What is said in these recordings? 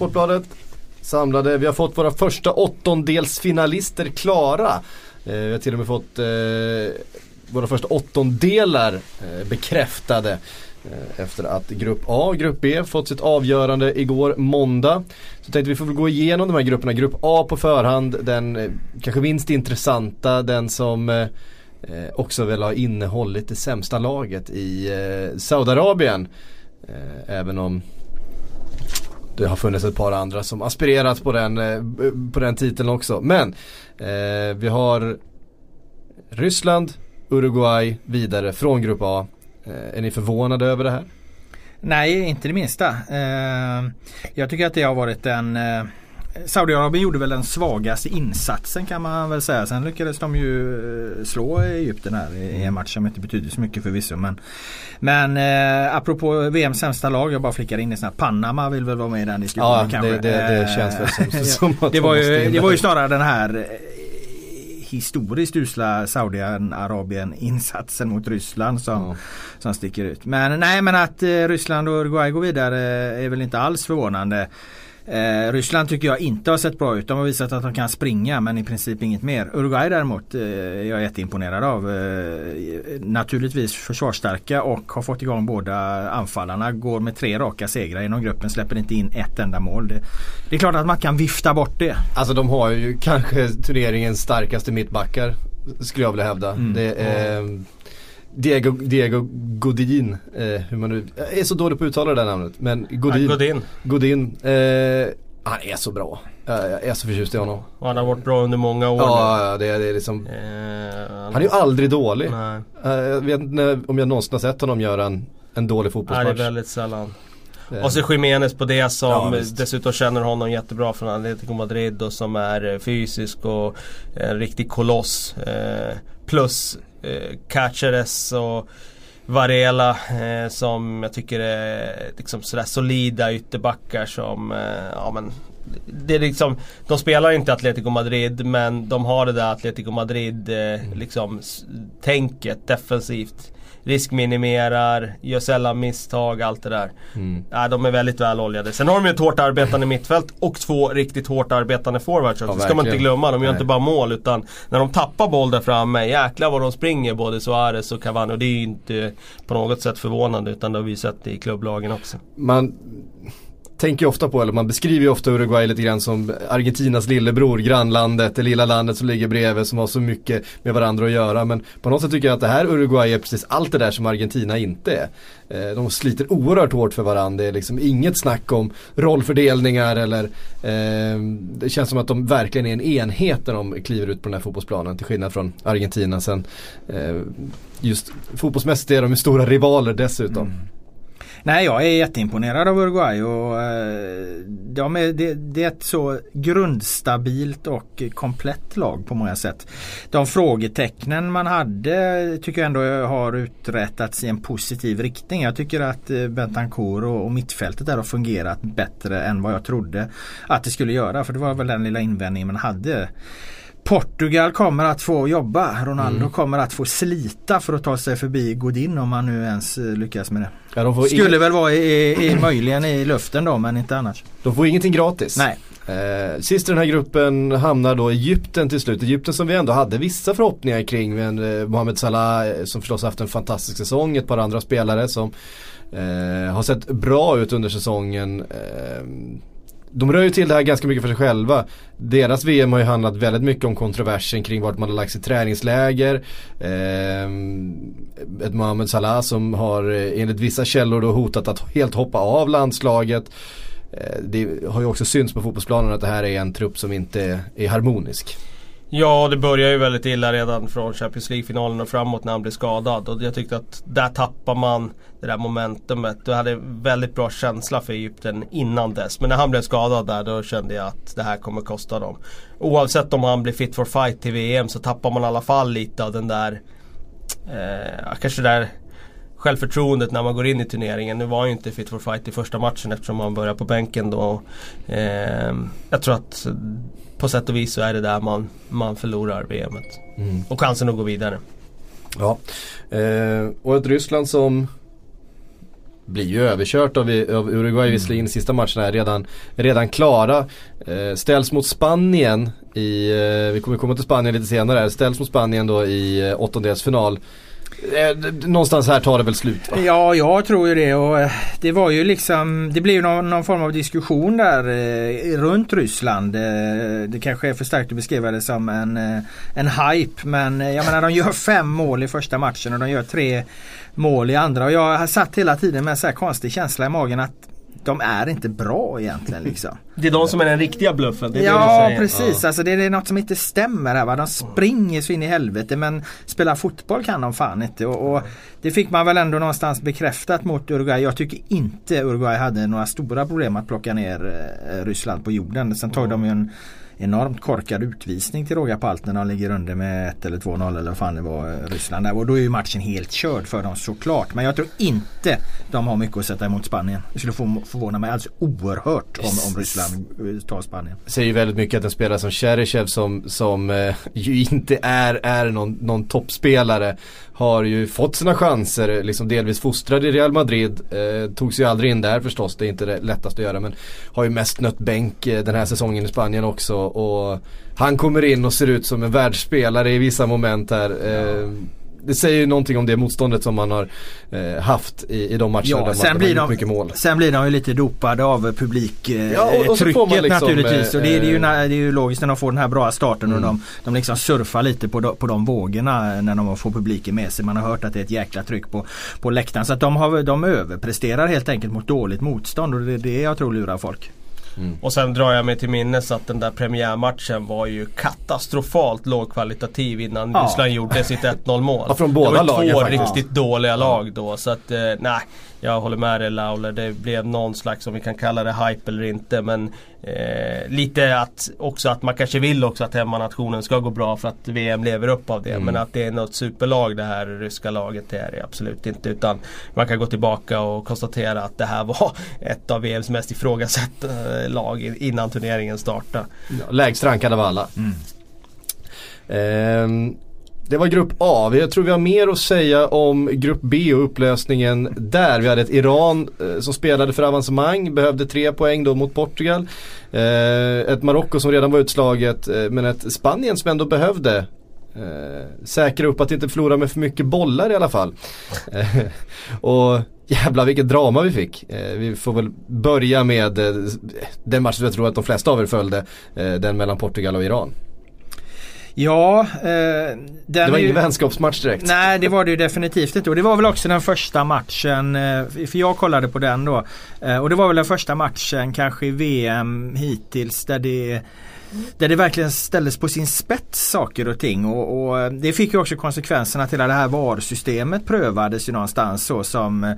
Sportbladet. Samlade, vi har fått våra första åttondelsfinalister klara. Eh, vi har till och med fått eh, våra första åttondelar eh, bekräftade. Eh, efter att Grupp A och Grupp B fått sitt avgörande igår måndag. Så tänkte vi får väl gå igenom de här grupperna. Grupp A på förhand, den eh, kanske minst intressanta, den som eh, också väl har innehållit det sämsta laget i Saudiarabien. Även om det har funnits ett par andra som aspirerat på den, eh, på den titeln också. Men eh, vi har Ryssland, Uruguay vidare från Grupp A. Eh, är ni förvånade över det här? Nej, inte det minsta. Eh, jag tycker att det har varit en eh, Saudiarabien gjorde väl den svagaste insatsen kan man väl säga. Sen lyckades de ju slå Egypten här i en match som inte betyder så mycket förvisso. Men, men eh, apropå VMs sämsta lag, jag bara flickar in i snabbt. Panama vill väl vara med i den diskussionen ja, kanske. Det, det, det känns väl som, som att det, var ju, det var ju snarare den här historiskt usla Saudiarabien insatsen mot Ryssland som, mm. som sticker ut. Men nej men att eh, Ryssland och Uruguay går vidare är väl inte alls förvånande. Eh, Ryssland tycker jag inte har sett bra ut. De har visat att de kan springa men i princip inget mer. Uruguay däremot eh, är jag jätteimponerad av. Eh, naturligtvis försvarsstarka och har fått igång båda anfallarna. Går med tre raka segrar inom gruppen. Släpper inte in ett enda mål. Det, det, är klart att man kan vifta bort det. Alltså de har ju kanske turneringens starkaste mittbackar. Skulle jag vilja hävda. Mm. Det är, Diego, Diego Godin, eh, hur man nu, jag är så dålig på att uttala det där namnet. Men Godin. Ja, Godin. Godin eh, han är så bra. Jag är så förtjust i honom. Han har varit bra under många år Ja, ja det, det är liksom eh, Han är ju aldrig dålig. Eh, jag vet inte om jag någonsin har sett honom göra en, en dålig fotbollsmatch. Nej, det är väldigt sällan. Eh. Och så Jiménez på det som ja, dessutom känner honom jättebra från Atletico Madrid och som är fysisk och en riktig koloss. Eh, plus eh, Caceres och Varela eh, som jag tycker är liksom sådär solida ytterbackar som, eh, ja men det är liksom, de spelar inte Atletico Madrid men de har det där Atletico Madrid eh, liksom tänket defensivt riskminimerar, gör sällan misstag, allt det där. Mm. Ja, de är väldigt väl oljade. Sen har de ju ett hårt arbetande mittfält och två riktigt hårt arbetande forwards också. Ja, det ska man inte glömma. De gör Nej. inte bara mål utan när de tappar boll där framme, jäklar vad de springer både Suarez och Cavani. Och det är ju inte på något sätt förvånande utan det har vi sett i klubblagen också. Man tänker ofta på, eller man beskriver ju ofta Uruguay lite grann som Argentinas lillebror, grannlandet, det lilla landet som ligger bredvid som har så mycket med varandra att göra. Men på något sätt tycker jag att det här Uruguay är precis allt det där som Argentina inte är. Eh, de sliter oerhört hårt för varandra, det är liksom inget snack om rollfördelningar eller eh, Det känns som att de verkligen är en enhet när de kliver ut på den här fotbollsplanen till skillnad från Argentina. Sen, eh, just fotbollsmässigt är de stora rivaler dessutom. Mm. Nej jag är jätteimponerad av Uruguay och eh, de är, det, det, är ett så grundstabilt och komplett lag på många sätt. De frågetecknen man hade tycker jag ändå har uträttats i en positiv riktning. Jag tycker att eh, Bentancourt och, och mittfältet där har fungerat bättre än vad jag trodde att det skulle göra. För det var väl den lilla invändningen man hade. Portugal kommer att få jobba. Ronaldo mm. kommer att få slita för att ta sig förbi Godin om han nu ens eh, lyckas med det. Ja, Skulle inget... väl vara i, i, möjligen i luften då men inte annars. De får ingenting gratis. Nej. Eh, sist i den här gruppen hamnar då Egypten till slut. Egypten som vi ändå hade vissa förhoppningar kring. Men eh, Mohamed Salah eh, som förstås haft en fantastisk säsong. Ett par andra spelare som eh, har sett bra ut under säsongen. Eh, de rör ju till det här ganska mycket för sig själva. Deras VM har ju handlat väldigt mycket om kontroversen kring vart man har lagt sitt träningsläger. Eh, ett Mohamed Salah som har eh, enligt vissa källor då hotat att helt hoppa av landslaget. Eh, det har ju också synts på fotbollsplanen att det här är en trupp som inte är harmonisk. Ja, det börjar ju väldigt illa redan från Champions League-finalen och framåt när han blev skadad. Och jag tyckte att där tappar man det där momentumet. Du hade väldigt bra känsla för Egypten innan dess. Men när han blev skadad där då kände jag att det här kommer kosta dem. Oavsett om han blir fit for fight till VM så tappar man i alla fall lite av den där eh, Kanske det där självförtroendet när man går in i turneringen. Nu var han ju inte fit for fight i första matchen eftersom han började på bänken då. Eh, jag tror att på sätt och vis så är det där man, man förlorar VMet. Mm. Och chansen att gå vidare. Ja, eh, och ett Ryssland som blir ju överkört av, av Uruguay mm. visserligen. Sista matcherna är redan, redan klara. Eh, ställs mot Spanien i, eh, vi kommer komma till Spanien lite senare, ställs mot Spanien då i eh, åttondelsfinal. Eh, någonstans här tar det väl slut va? Ja, jag tror ju det. Och eh, det var ju liksom, det blev ju någon, någon form av diskussion där eh, runt Ryssland. Eh, det kanske är för starkt att beskriva det som en, eh, en hype. Men eh, jag menar de gör fem mål i första matchen och de gör tre mål i andra. Och jag har satt hela tiden med en så här konstig känsla i magen att de är inte bra egentligen. Liksom. Det är de som är den riktiga bluffen. Det är ja det precis, ja. Alltså, det är något som inte stämmer här. Va? De springer så in i helvete men spela fotboll kan de fan inte. Och, och, det fick man väl ändå någonstans bekräftat mot Uruguay. Jag tycker inte Uruguay hade några stora problem att plocka ner eh, Ryssland på jorden. Sen tog de ju en enormt korkad utvisning till råga på allt när de ligger under med 1 eller 2-0 eller vad fan det var eh, Ryssland. Och då är ju matchen helt körd för dem såklart. Men jag tror inte de har mycket att sätta emot Spanien. Det skulle förvåna mig alltså oerhört om, om Ryssland eh, tar Spanien. Det säger väldigt mycket att en spelare som Cheryshev som, som eh, ju inte är, är någon, någon toppspelare har ju fått sina chanser, liksom delvis fostrad i Real Madrid. Eh, tog sig aldrig in där förstås, det är inte det lättaste att göra men har ju mest nött bänk eh, den här säsongen i Spanien också. Och han kommer in och ser ut som en världsspelare i vissa moment här. Eh, det säger ju någonting om det motståndet som man har eh, haft i, i de matcherna ja, där man blir har gjort mycket mål. Sen blir de ju lite dopade av publiktrycket eh, ja, liksom, naturligtvis. och det är, det, är ju, eh, det är ju logiskt när de får den här bra starten mm. och de, de liksom surfar lite på, de, på de vågorna när de får publiken med sig. Man har hört att det är ett jäkla tryck på, på läktaren. Så att de, har, de överpresterar helt enkelt mot dåligt motstånd och det är det jag tror lurar folk. Mm. Och sen drar jag mig till minnes att den där premiärmatchen var ju katastrofalt lågkvalitativ innan ja. Ryssland gjorde sitt 1-0 mål. Ja, från båda det var två lagen, riktigt dåliga lag då. Så att, eh, nej. Jag håller med dig Lauler. Det blev någon slags, om vi kan kalla det hype eller inte. Men eh, lite att också att man kanske vill också att hemmanationen ska gå bra för att VM lever upp av det. Mm. Men att det är något superlag det här ryska laget det är det absolut inte. Utan man kan gå tillbaka och konstatera att det här var ett av VMs mest ifrågasatta lag innan turneringen startade. Ja, lägst rankade av alla. Mm. Um, det var grupp A. Jag tror vi har mer att säga om grupp B och upplösningen där. Vi hade ett Iran eh, som spelade för avancemang, behövde tre poäng då mot Portugal. Eh, ett Marocko som redan var utslaget, eh, men ett Spanien som ändå behövde eh, säkra upp att inte förlora med för mycket bollar i alla fall. Eh, och jävla vilket drama vi fick. Eh, vi får väl börja med den matchen som jag tror att de flesta av er följde, den mellan Portugal och Iran. Ja, eh, Det var ingen vänskapsmatch direkt. Nej det var det ju definitivt inte. Och det var väl också den första matchen, eh, för jag kollade på den då. Eh, och det var väl den första matchen kanske i VM hittills där det där det verkligen ställdes på sin spets saker och ting. Och, och det fick ju också konsekvenserna till att det här VAR-systemet prövades ju någonstans så som Eh,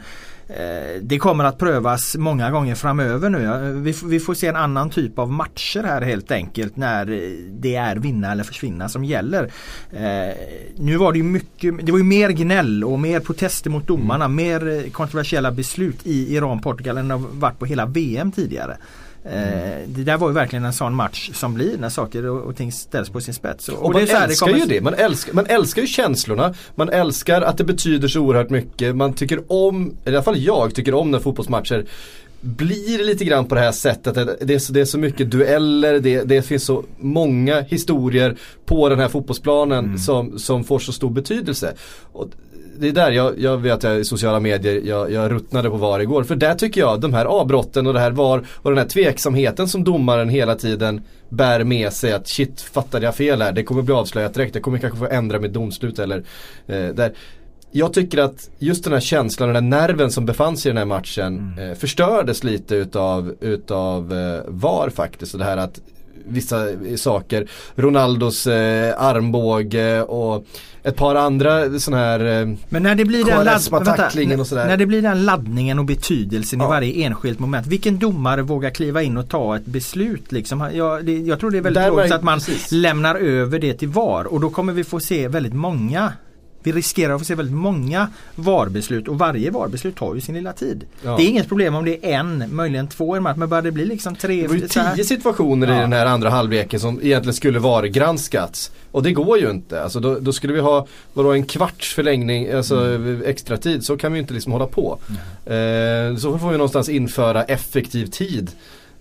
det kommer att prövas många gånger framöver nu. Vi, får se en annan typ av matcher här helt enkelt när det är vinna eller försvinna som gäller. Eh, nu var det ju mycket, det var ju mer gnäll och mer protester mot domarna, mm. mer kontroversiella beslut i Iran-Portugal än det varit på hela VM tidigare. Mm. Det där var ju verkligen en sån match som blir när saker och ting ställs på sin spets. Och, och man älskar det kommer... ju det. Man älskar, man älskar ju känslorna. Man älskar att det betyder så oerhört mycket. Man tycker om, i alla fall jag tycker om när fotbollsmatcher blir lite grann på det här sättet. Det är så, det är så mycket dueller, det, det finns så många historier på den här fotbollsplanen mm. som, som får så stor betydelse. Och det är där jag, jag vet att i sociala medier, jag, jag ruttnade på VAR igår. För där tycker jag, de här avbrotten och det här VAR och den här tveksamheten som domaren hela tiden bär med sig att shit, fattade jag fel här? Det kommer bli avslöjat direkt, jag kommer kanske få ändra mitt domslut eller eh, där. Jag tycker att just den här känslan och den här nerven som befann sig i den här matchen mm. eh, förstördes lite utav, utav eh, VAR faktiskt. Och det här att vissa saker, Ronaldos eh, armbåge och ett par andra sådana här eh, Men när det blir den ladd, och sådär. När det blir den laddningen och betydelsen ja. i varje enskilt moment. Vilken domare vågar kliva in och ta ett beslut liksom? Jag, det, jag tror det är väldigt logiskt att man precis. lämnar över det till VAR och då kommer vi få se väldigt många vi riskerar att få se väldigt många VAR-beslut och varje VAR-beslut tar ju sin lilla tid. Ja. Det är inget problem om det är en, möjligen två i match men bara det blir liksom tre. Det var ju tio situationer ja. i den här andra halvleken som egentligen skulle vara granskats. Och det går ju inte. Alltså då, då skulle vi ha vadå, en kvarts förlängning, alltså mm. extra tid. Så kan vi ju inte liksom hålla på. Mm. Eh, så får vi någonstans införa effektiv tid.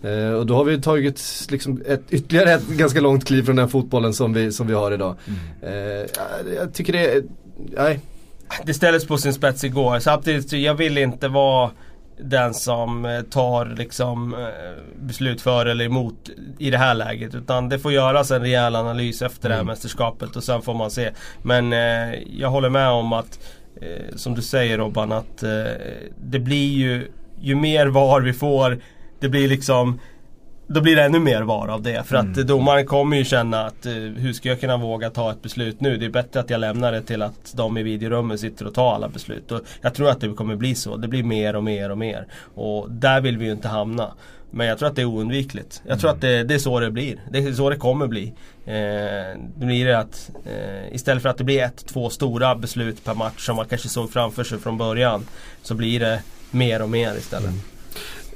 Eh, och då har vi tagit liksom ett, ytterligare ett ganska långt kliv från den fotbollen som vi, som vi har idag. Mm. Eh, jag tycker det nej. Det ställdes på sin spets igår. Samtidigt, jag vill inte vara den som eh, tar liksom eh, beslut för eller emot i det här läget. Utan det får göras en rejäl analys efter det här mm. mästerskapet och sen får man se. Men eh, jag håller med om att, eh, som du säger Robban, att eh, det blir ju, ju mer VAR vi får det blir liksom då blir det ännu mer var av det. För mm. att domaren kommer ju känna att uh, hur ska jag kunna våga ta ett beslut nu? Det är bättre att jag lämnar det till att de i videorummet sitter och tar alla beslut. Och jag tror att det kommer bli så. Det blir mer och mer och mer. Och där vill vi ju inte hamna. Men jag tror att det är oundvikligt. Jag tror mm. att det, det, är så det blir. Det är så det kommer bli. Eh, det blir det att eh, istället för att det blir ett, två stora beslut per match som man kanske såg framför sig från början. Så blir det mer och mer istället. Mm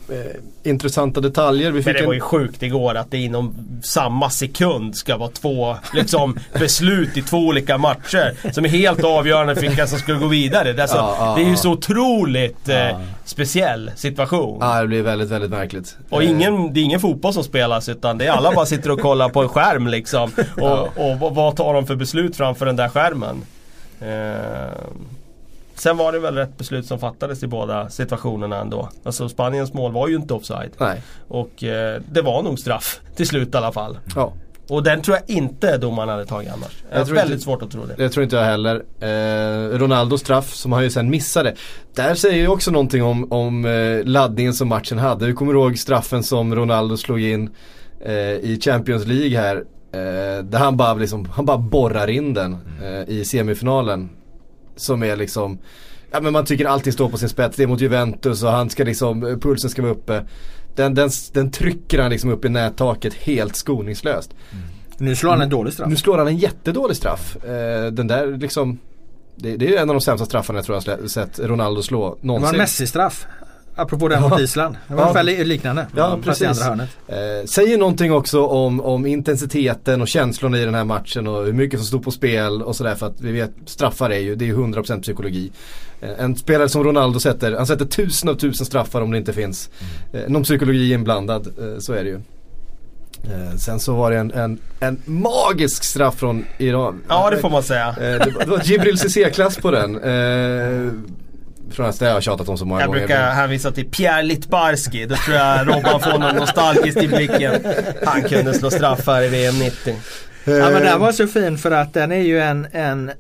eh, intressanta detaljer. Vi fick Men det var ju sjukt igår att det inom samma sekund ska vara två liksom, beslut i två olika matcher. Som är helt avgörande för vilka som skulle gå vidare. Det är, alltså, ja, ja, det är ju så otroligt eh, speciell situation. Ja det blir väldigt, väldigt märkligt. Och ingen, det är ingen fotboll som spelas utan det är alla bara sitter och kollar på en skärm liksom. Och, och, och vad tar de för beslut framför den där skärmen? Eh, Sen var det väl rätt beslut som fattades i båda situationerna ändå. Alltså Spaniens mål var ju inte offside. Nej. Och eh, det var nog straff till slut i alla fall. Ja. Och den tror jag inte domaren hade tagit annars. Jag har väldigt inte, svårt att tro det. Det tror inte jag heller. Eh, Ronaldos straff som han ju sen missade. Där säger ju också någonting om, om eh, laddningen som matchen hade. Du kommer ihåg straffen som Ronaldo slog in eh, i Champions League här. Eh, där han bara, liksom, han bara borrar in den eh, i semifinalen. Som är liksom Ja men man tycker allting står på sin spets. Det är mot Juventus och han ska liksom, pulsen ska vara uppe. Den, den, den trycker han liksom upp i nättaket helt skoningslöst. Mm. Nu slår han en dålig straff. Nu slår han en jättedålig straff. Eh, den där liksom det, det, är en av de sämsta straffarna jag tror jag sett Ronaldo slå någonsin. Det var en Messi-straff. Apropå den mot Island. Det var ja. ungefär liknande. Ja, precis. Eh, säger någonting också om, om intensiteten och känslorna i den här matchen och hur mycket som stod på spel och sådär. För att vi vet, straffar är ju, det är ju 100% psykologi. Eh, en spelare som Ronaldo sätter, han sätter tusen av tusen straffar om det inte finns mm. eh, någon psykologi inblandad. Eh, så är det ju. Eh, sen så var det en, en, en, magisk straff från Iran. Ja det får man säga. Eh, det, var, det var Jibril Cissé-klass på den. Från att jag har tjatat om så många jag gånger. Jag brukar hänvisa till Pierre Littbarski. Då tror jag Robban får något nostalgiskt i blicken. Han kunde slå straffar i VM 90. Ja men den var så fin för att den är ju en, en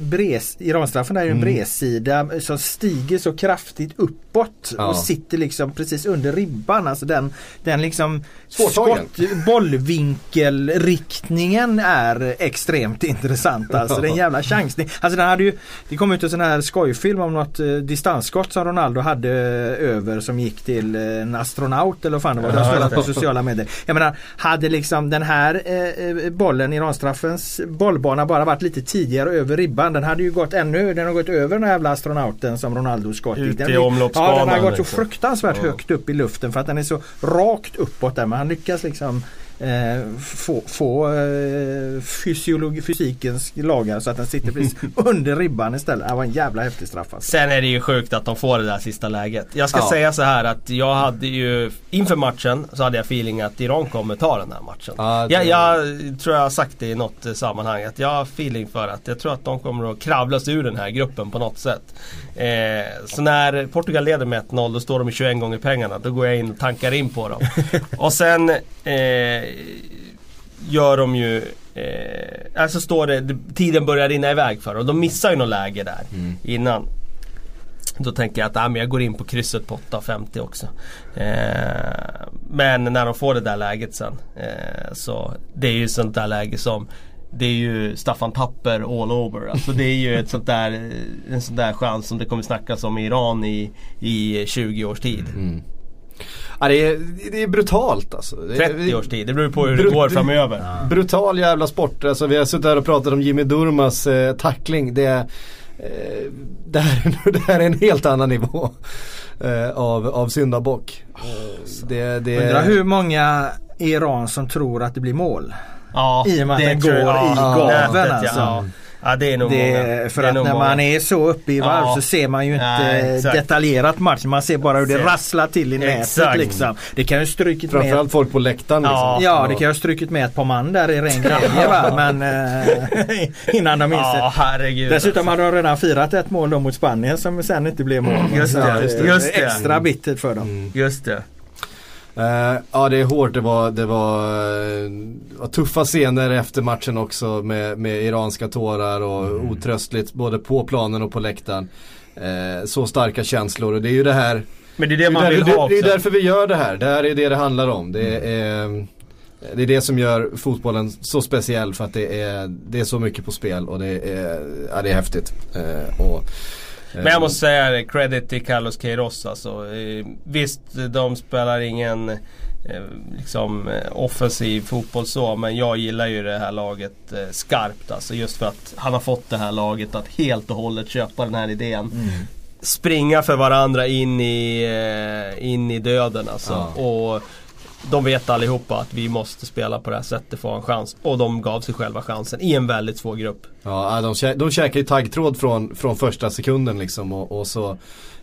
bres, Iranstraffen är ju en mm. bredsida som stiger så kraftigt uppåt ja. och sitter liksom precis under ribban. Alltså den, den liksom skott, bollvinkelriktningen är extremt intressant. Alltså det är en jävla chansning. Alltså den hade ju, det kom ut en sån här skojfilm om något eh, distansskott som Ronaldo hade över som gick till eh, en astronaut eller vad fan det var. Det har spelat på sociala medier. Jag menar, hade liksom den här eh, bollen, Iranstraffens bollbana bara varit lite tidigare tidigare över ribban. Den hade ju gått ännu, den har gått över den här jävla astronauten som Ronaldo skott Ut i omloppsbanan. Ja, den har gått så fruktansvärt ja. högt upp i luften för att den är så rakt uppåt där. Men han lyckas liksom eh, få, få eh, fysiologi, fysikens lagar så att den sitter precis under ribban istället. Det var en jävla häftig straff alltså. Sen är det ju sjukt att de får det där sista läget. Jag ska ja. säga så här att jag hade ju inför matchen så hade jag feeling att Iran kommer ta den här matchen. Ja, det... jag, jag, tror jag har sagt det i något sammanhang att jag har feeling för att jag tror att de kommer att kravla sig ur den här gruppen på något sätt. Eh, så när Portugal leder med 1-0 då står de i 21 gånger pengarna. Då går jag in och tankar in på dem. och sen eh, gör de ju eh, Alltså står det, tiden börjar rinna iväg för och de missar ju något läge där mm. innan. Då tänker jag att ah, men jag går in på krysset på 8.50 också. Eh, men när de får det där läget sen eh, så det är ju sånt där läge som det är ju Staffan Tapper all over. Alltså det är ju ett sånt där, en sån där chans som det kommer snackas om i Iran i, i 20 års tid. Mm. Ja, det, är, det är brutalt alltså. 30 års tid, det beror på hur det går framöver. Ja. Brutal jävla sport. Alltså, vi har suttit här och pratat om Jimmy Durmas eh, tackling. Det, eh, det, här, det här är en helt annan nivå eh, av, av syndabock. Oh, det, det... Undrar hur många i Iran som tror att det blir mål. Ja, I och med att den går i gaveln alltså. Ja. Ja det är nog det, många. För att när många. man är så uppe i varv ja. så ser man ju inte Nej, detaljerat matchen. Man ser bara hur det rasslar till i nätet exakt. liksom. Det kan ju strukit med. Framförallt folk på läktaren liksom. Ja, ja det kan ju ha strukit med ett par man där i ren glädje. Men eh, innan de minns ja, herregud, Dessutom alltså. hade de redan firat ett mål då mot Spanien som sen inte blev mål. Det, just det. Just det. Extra bittert för dem. Mm. Just det. Uh, ja det är hårt, det var, det var, uh, tuffa scener efter matchen också med, med iranska tårar och mm. otröstligt både på planen och på läktaren. Uh, så starka känslor och det är ju det här Men det är det man vill det, ha också. Det är därför vi gör det här, det här är det det handlar om. Det mm. är, det är det som gör fotbollen så speciell för att det är, det är så mycket på spel och det är, ja, det är häftigt. och, men jag måste säga credit till Carlos Queiroz alltså. Eh, visst, de spelar ingen eh, liksom eh, offensiv fotboll så. Men jag gillar ju det här laget skarpt alltså. Just för att han har fått det här laget att helt och hållet köpa den här idén. Mm. Springa för varandra in i, in i döden alltså. Ja. Och de vet allihopa att vi måste spela på det här sättet för att ha en chans. Och de gav sig själva chansen i en väldigt svår grupp. Ja, de, kä de käkar ju taggtråd från, från första sekunden liksom och, och så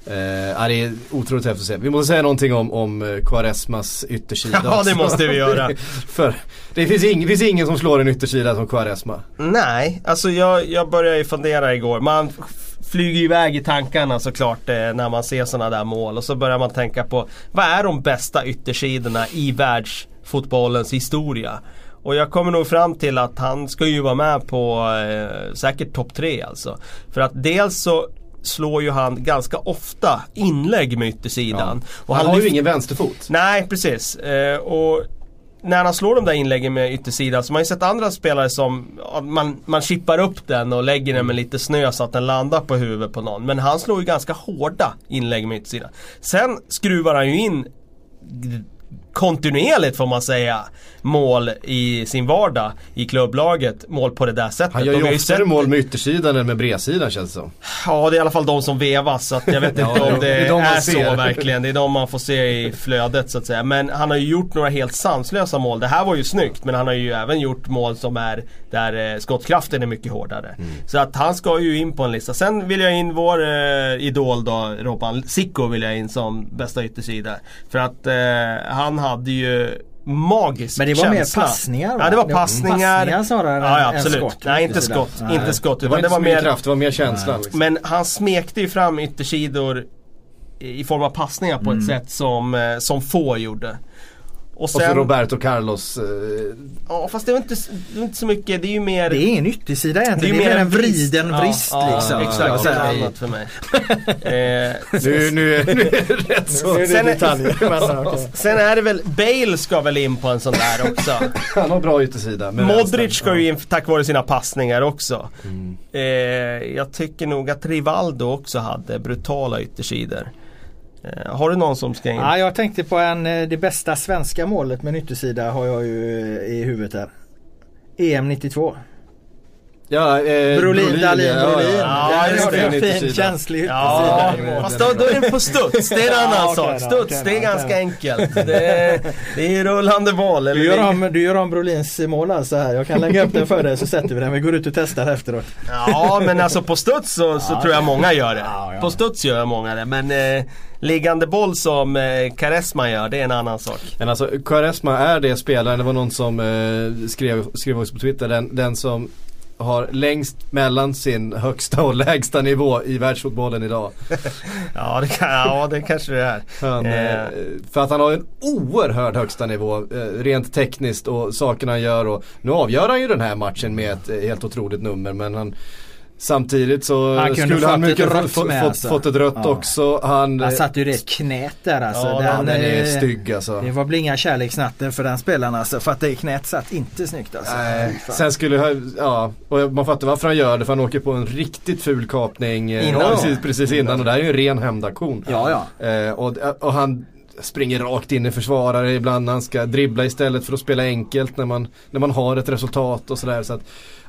Eh, det är otroligt häftigt att se. Vi måste säga någonting om, om eh, Quaresmas yttersida. Ja det måste vi göra. För det finns, ing, finns ingen som slår en yttersida som Quaresma. Nej, alltså jag, jag började ju fundera igår. Man flyger iväg i tankarna såklart eh, när man ser sådana där mål. Och så börjar man tänka på vad är de bästa yttersidorna i världsfotbollens historia? Och jag kommer nog fram till att han ska ju vara med på eh, säkert topp tre alltså. För att dels så slår ju han ganska ofta inlägg med yttersidan. Ja. Och han, han har ju ingen vänsterfot. Nej precis. Eh, och när han slår de där inläggen med yttersidan så man har ju sett andra spelare som man, man chippar upp den och lägger den med lite snö så att den landar på huvudet på någon. Men han slår ju ganska hårda inlägg med yttersidan. Sen skruvar han ju in kontinuerligt får man säga mål i sin vardag i klubblaget. Mål på det där sättet. Han gör ju oftare mål med yttersidan än med bredsidan känns det som. Ja det är i alla fall de som vevas så jag vet inte om det, det är, är så verkligen. Det är de man får se i flödet så att säga. Men han har ju gjort några helt sanslösa mål. Det här var ju snyggt men han har ju även gjort mål som är där eh, skottkraften är mycket hårdare. Mm. Så att han ska ju in på en lista. Sen vill jag in vår eh, idol då, Robban Sicko vill jag in som bästa yttersida. För att eh, han hade ju magisk Men det var känsla. mer passningar va? Ja det var passningar. Passningar snarare ja, ja, absolut. skott. Nej inte skott. Nej. Inte skott. Det var inte det var mer kraft, det var mer känsla. Liksom. Men han smekte ju fram yttersidor i form av passningar på mm. ett sätt som, eh, som få gjorde. Och, sen, och så Roberto Carlos. Eh... Ja fast det är inte, det är inte så mycket, det är ju mer Det är ingen yttersida egentligen, det är, det är mer en vriden vrist ja, liksom. Ja, exakt, det är annat för mig. eh, nu, nu, nu är det rätt så. Nu sen, är, sen är det väl, Bale ska väl in på en sån där också. Han har bra yttersida. Modric ska ju in tack vare sina passningar också. Mm. Eh, jag tycker nog att Rivaldo också hade brutala yttersidor. Eh, har du någon som ska in? Ja, jag tänkte på en, eh, det bästa svenska målet med en yttersida har jag ju eh, i huvudet här. EM 92. Ja, eh, Brolin, Brolin, Dahlin, ja, Brolin. Ja, ja, Där har du en fin känslig ja, Fast då, då är det på studs, det är en annan ja, sak. Studs, okay, det är ganska enkelt. Det är, det är rullande boll. Du gör, om, du gör om Brolins mål alltså här. Jag kan lägga upp den för dig så sätter vi den. Vi går ut och testar efteråt. Ja, men alltså på studs så, så tror jag många gör det. På studs gör många det. Men eh, liggande boll som eh, Karesma gör, det är en annan sak. Men alltså Karesma är det spelaren, det var någon som eh, skrev, skrev också på Twitter, den, den som har längst mellan sin högsta och lägsta nivå i världsfotbollen idag. ja, det kan, ja det kanske det är. Han, eh. eh. För att han har en oerhörd högsta nivå eh, rent tekniskt och sakerna han gör. Och nu avgör han ju den här matchen med ett eh, helt otroligt nummer men han Samtidigt så han skulle han mycket rött fått, med, alltså. fått ett rött ja. också. Han, han satte ju det knät där alltså. Ja, den, den är stygg alltså. Det var väl inga kärleksnatter för den spelaren alltså. För att det knät satt inte snyggt alltså. Nej. Sen skulle ja, och man fattar varför han gör det för han åker på en riktigt ful kapning eh, innan. precis, precis innan och det här är ju en ren hämndaktion. Ja, ja. Eh, och, och han springer rakt in i försvarare ibland. Han ska dribbla istället för att spela enkelt när man, när man har ett resultat och sådär. Så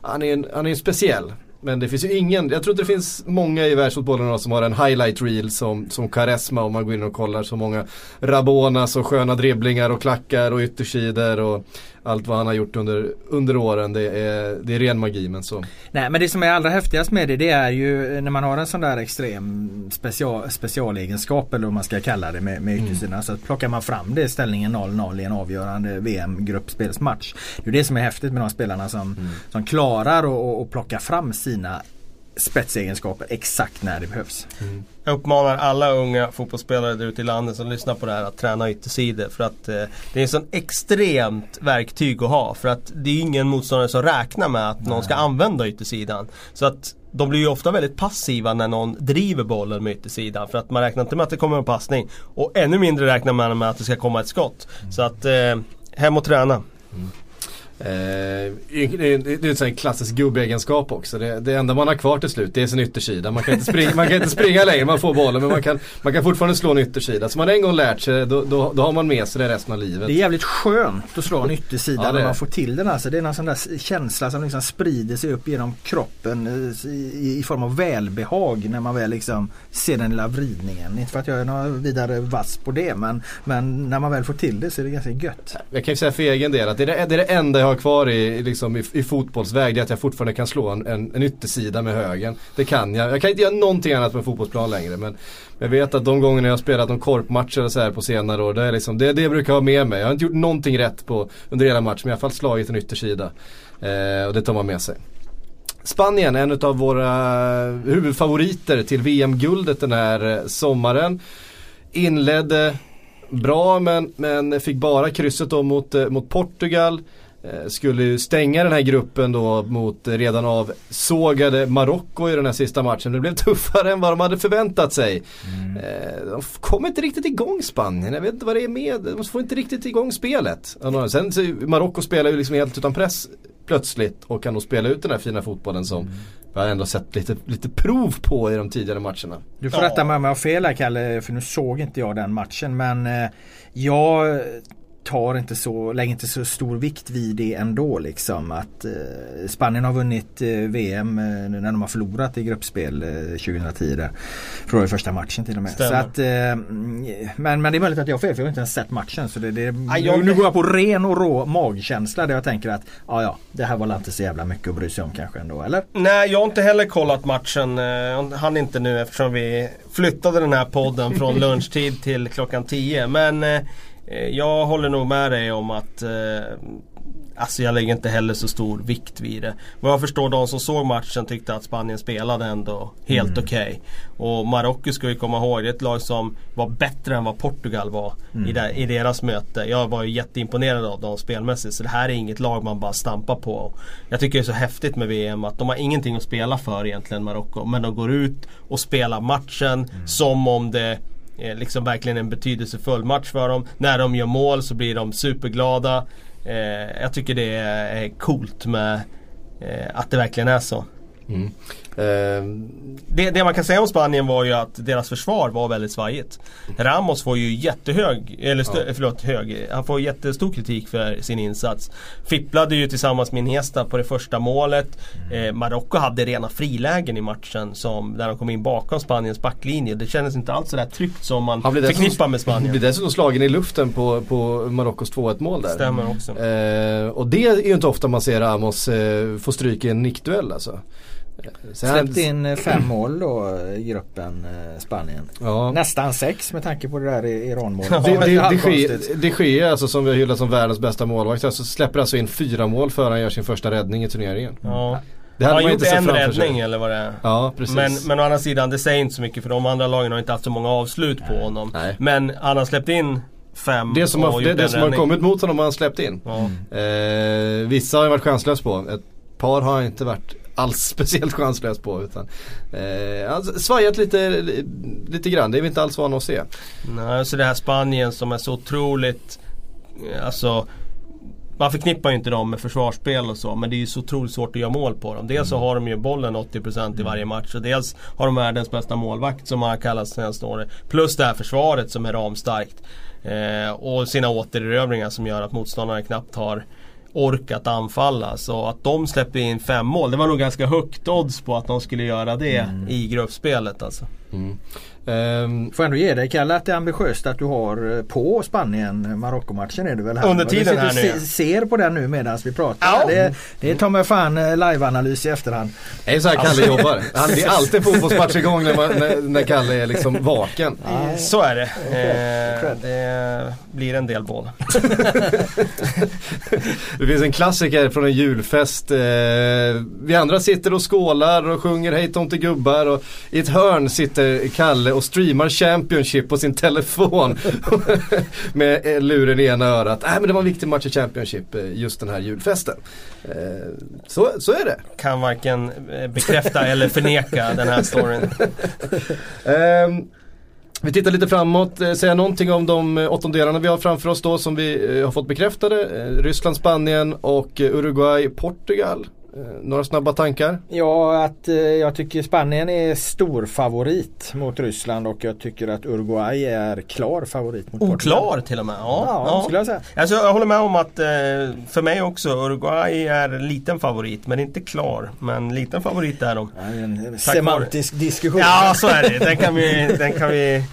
han är en, han är en speciell. Men det finns ju ingen, jag tror inte det finns många i världsfotbollen som har en highlight reel som, som Karesma om man går in och kollar så många Rabonas och sköna dribblingar och klackar och yttersidor och allt vad han har gjort under, under åren. Det är, det är ren magi men så. Nej men det som är allra häftigast med det det är ju när man har en sån där extrem special, specialegenskap eller vad man ska kalla det med, med yttersidan. Mm. Så plockar man fram det ställningen 0-0 i en avgörande VM-gruppspelsmatch. Det är det som är häftigt med de spelarna som, mm. som klarar att plocka fram sina spetsegenskaper exakt när det behövs. Mm. Jag uppmanar alla unga fotbollsspelare där ute i landet som lyssnar på det här att träna yttersidor. För att eh, det är en sån extremt verktyg att ha. För att det är ingen motståndare som räknar med att Nej. någon ska använda yttersidan. Så att de blir ju ofta väldigt passiva när någon driver bollen med yttersidan. För att man räknar inte med att det kommer en passning. Och ännu mindre räknar man med att det ska komma ett skott. Mm. Så att eh, hem och träna. Mm. Eh, det är en klassisk gubbegenskap också. Det, det enda man har kvar till slut det är sin yttersida. Man kan inte springa, man kan inte springa längre, man får bollen men man kan, man kan fortfarande slå en yttersida. Så man en gång lärt sig då, då, då har man med sig det resten av livet. Det är jävligt skönt att slå en yttersida ja, när man får till den. Alltså. Det är någon sån där känsla som liksom sprider sig upp genom kroppen eh, i, i form av välbehag när man väl liksom ser den lilla vridningen. Inte för att jag är någon vidare vass på det men, men när man väl får till det så är det ganska gött. Jag kan ju säga för egen del att det är det, det, är det enda jag har kvar i, liksom, i, i fotbollsväg det är att jag fortfarande kan slå en, en, en yttersida med högen. Det kan jag. Jag kan inte göra någonting annat med fotbollsplan längre. Men jag vet att de gångerna jag har spelat de korpmatcher och så här på senare år. Det är liksom, det, det brukar jag ha med mig. Jag har inte gjort någonting rätt på under hela matchen men jag har i alla fall slagit en yttersida. Eh, och det tar man med sig. Spanien, en av våra huvudfavoriter till VM-guldet den här eh, sommaren. Inledde bra men, men fick bara krysset då mot, eh, mot Portugal. Eh, skulle ju stänga den här gruppen då mot redan avsågade Marocko i den här sista matchen. Det blev tuffare än vad de hade förväntat sig. Mm. Eh, de kom inte riktigt igång Spanien. Jag vet inte vad det är med. De får inte riktigt igång spelet. Sen Marocko spelar ju liksom helt utan press plötsligt och kan nog spela ut den här fina fotbollen som mm. vi har ändå sett lite, lite prov på i de tidigare matcherna. Du får rätta mig om jag har fel här Kalle, för nu såg inte jag den matchen. Men eh, jag tar inte så, lägger inte så stor vikt vid det ändå liksom. Att eh, Spanien har vunnit eh, VM eh, när de har förlorat i gruppspel eh, 2010 där. Förlorade första matchen till och med. Så att, eh, men, men det är möjligt att jag har fel för jag har inte ens sett matchen. Så det, det, ah, jag, nu går jag på ren och rå magkänsla där jag tänker att ja, ja, det här var inte så jävla mycket att bry sig om kanske ändå, eller? Nej, jag har inte heller kollat matchen. Eh, hann inte nu eftersom vi flyttade den här podden från lunchtid till klockan 10. Men eh, Eh, jag håller nog med dig om att eh, Alltså jag lägger inte heller så stor vikt vid det. Vad jag förstår de som såg matchen tyckte att Spanien spelade ändå helt mm. okej. Okay. Och Marocko ska vi komma ihåg, det är ett lag som var bättre än vad Portugal var mm. i, det, i, deras möte. Jag var ju jätteimponerad av dem spelmässigt. Så det här är inget lag man bara stampar på. Jag tycker det är så häftigt med VM att de har ingenting att spela för egentligen Marocko. Men de går ut och spelar matchen mm. som om det eh, liksom verkligen en betydelsefull match för dem. När de gör mål så blir de superglada. Eh, jag tycker det är coolt med eh, att det verkligen är så. Mm. Uh, det, det, man kan säga om Spanien var ju att deras försvar var väldigt svajigt. Ramos får ju jättehög, eller stö, ja. förlåt hög, han får jättestor kritik för sin insats. Fipplade ju tillsammans med Iniesta på det första målet. Mm. Eh, Marocko hade rena frilägen i matchen som, där de kom in bakom Spaniens backlinje. Det kändes inte alls sådär tryggt som man förknippar med Spanien. Han blir dessutom slagen i luften på, på Marockos 2-1 mål där. Stämmer också. Eh, och det är ju inte ofta man ser Ramos eh, få stryk i en nickduell alltså. Sen Släppte in eh, fem mål då i gruppen eh, Spanien. Ja. Nästan sex med tanke på det där Iran-målet. Ja, det, det, det, sker, det sker alltså som vi har hyllat som världens bästa målvakt. Alltså släpper alltså in fyra mål före han gör sin första räddning i turneringen. Ja. Det hade han har gjort en räddning eller vad det är. Ja, precis. Men, men å andra sidan, det säger inte så mycket för de andra lagen har inte haft så många avslut Nej. på honom. Nej. Men han har släppt in fem Det som, har, det, det som har kommit mot honom har han släppt in. Ja. Eh, vissa har han varit chanslös på. Ett par har han inte varit alls speciellt chanslös på. Utan, eh, alltså, svajat lite, lite grann, det är vi inte alls vana att se. Nej, så det här Spanien som är så otroligt, eh, alltså man förknippar ju inte dem med försvarsspel och så men det är ju så otroligt svårt att göra mål på dem. Dels så har de ju bollen 80% i varje match och dels har de världens bästa målvakt som har kallats senaste året. Plus det här försvaret som är ramstarkt. Eh, och sina återerövringar som gör att motståndarna knappt har orkat anfalla. Så att de släpper in fem mål, det var nog ganska högt odds på att de skulle göra det mm. i gruppspelet alltså. Mm. Um, Får ändå ge dig Kalle att det är ambitiöst att du har eh, på Spanien Marocko-matchen är det väl här? Under tiden här nu. Du ser på den nu medan vi pratar. Ja. Det, det tar mig fan eh, liveanalys i efterhand. Det är så här Kalle alltså. jobbar. Han, det är alltid fotbollsmatch igång när, man, när, när Kalle är liksom vaken. Nej. Så är det. Eh, det blir en del boll. det finns en klassiker från en julfest. Eh, vi andra sitter och skålar och sjunger Hej tomtegubbar och i ett hörn sitter Kalle och streamar Championship på sin telefon. med eh, luren i ena örat. Äh, men det var en viktig match i Championship eh, just den här julfesten. Eh, så, så är det. Kan varken bekräfta eller förneka den här storyn. um, vi tittar lite framåt, säga någonting om de åttondelarna vi har framför oss då som vi har fått bekräftade. Ryssland, Spanien och Uruguay, Portugal. Eh, några snabba tankar? Ja, att eh, jag tycker Spanien är stor favorit mot Ryssland och jag tycker att Uruguay är klar favorit mot Portugal. Oklar till och med? Ja, ja, ja. skulle jag säga. Alltså, jag håller med om att eh, för mig också Uruguay är liten favorit men inte klar. Men liten favorit är de. Ja, en semantisk diskussion. Ja, så är det. Den kan vi, den kan vi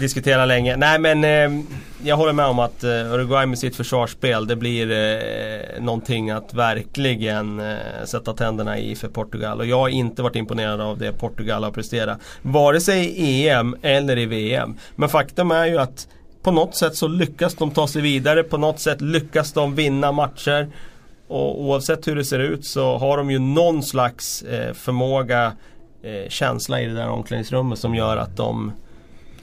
diskutera länge. Nej men eh, jag håller med om att eh, Uruguay med sitt försvarsspel det blir eh, någonting att verkligen eh, sätta tänderna i för Portugal. Och jag har inte varit imponerad av det Portugal har presterat. Vare sig i EM eller i VM. Men faktum är ju att på något sätt så lyckas de ta sig vidare. På något sätt lyckas de vinna matcher. Och oavsett hur det ser ut så har de ju någon slags eh, förmåga, eh, känsla i det där omklädningsrummet som gör att de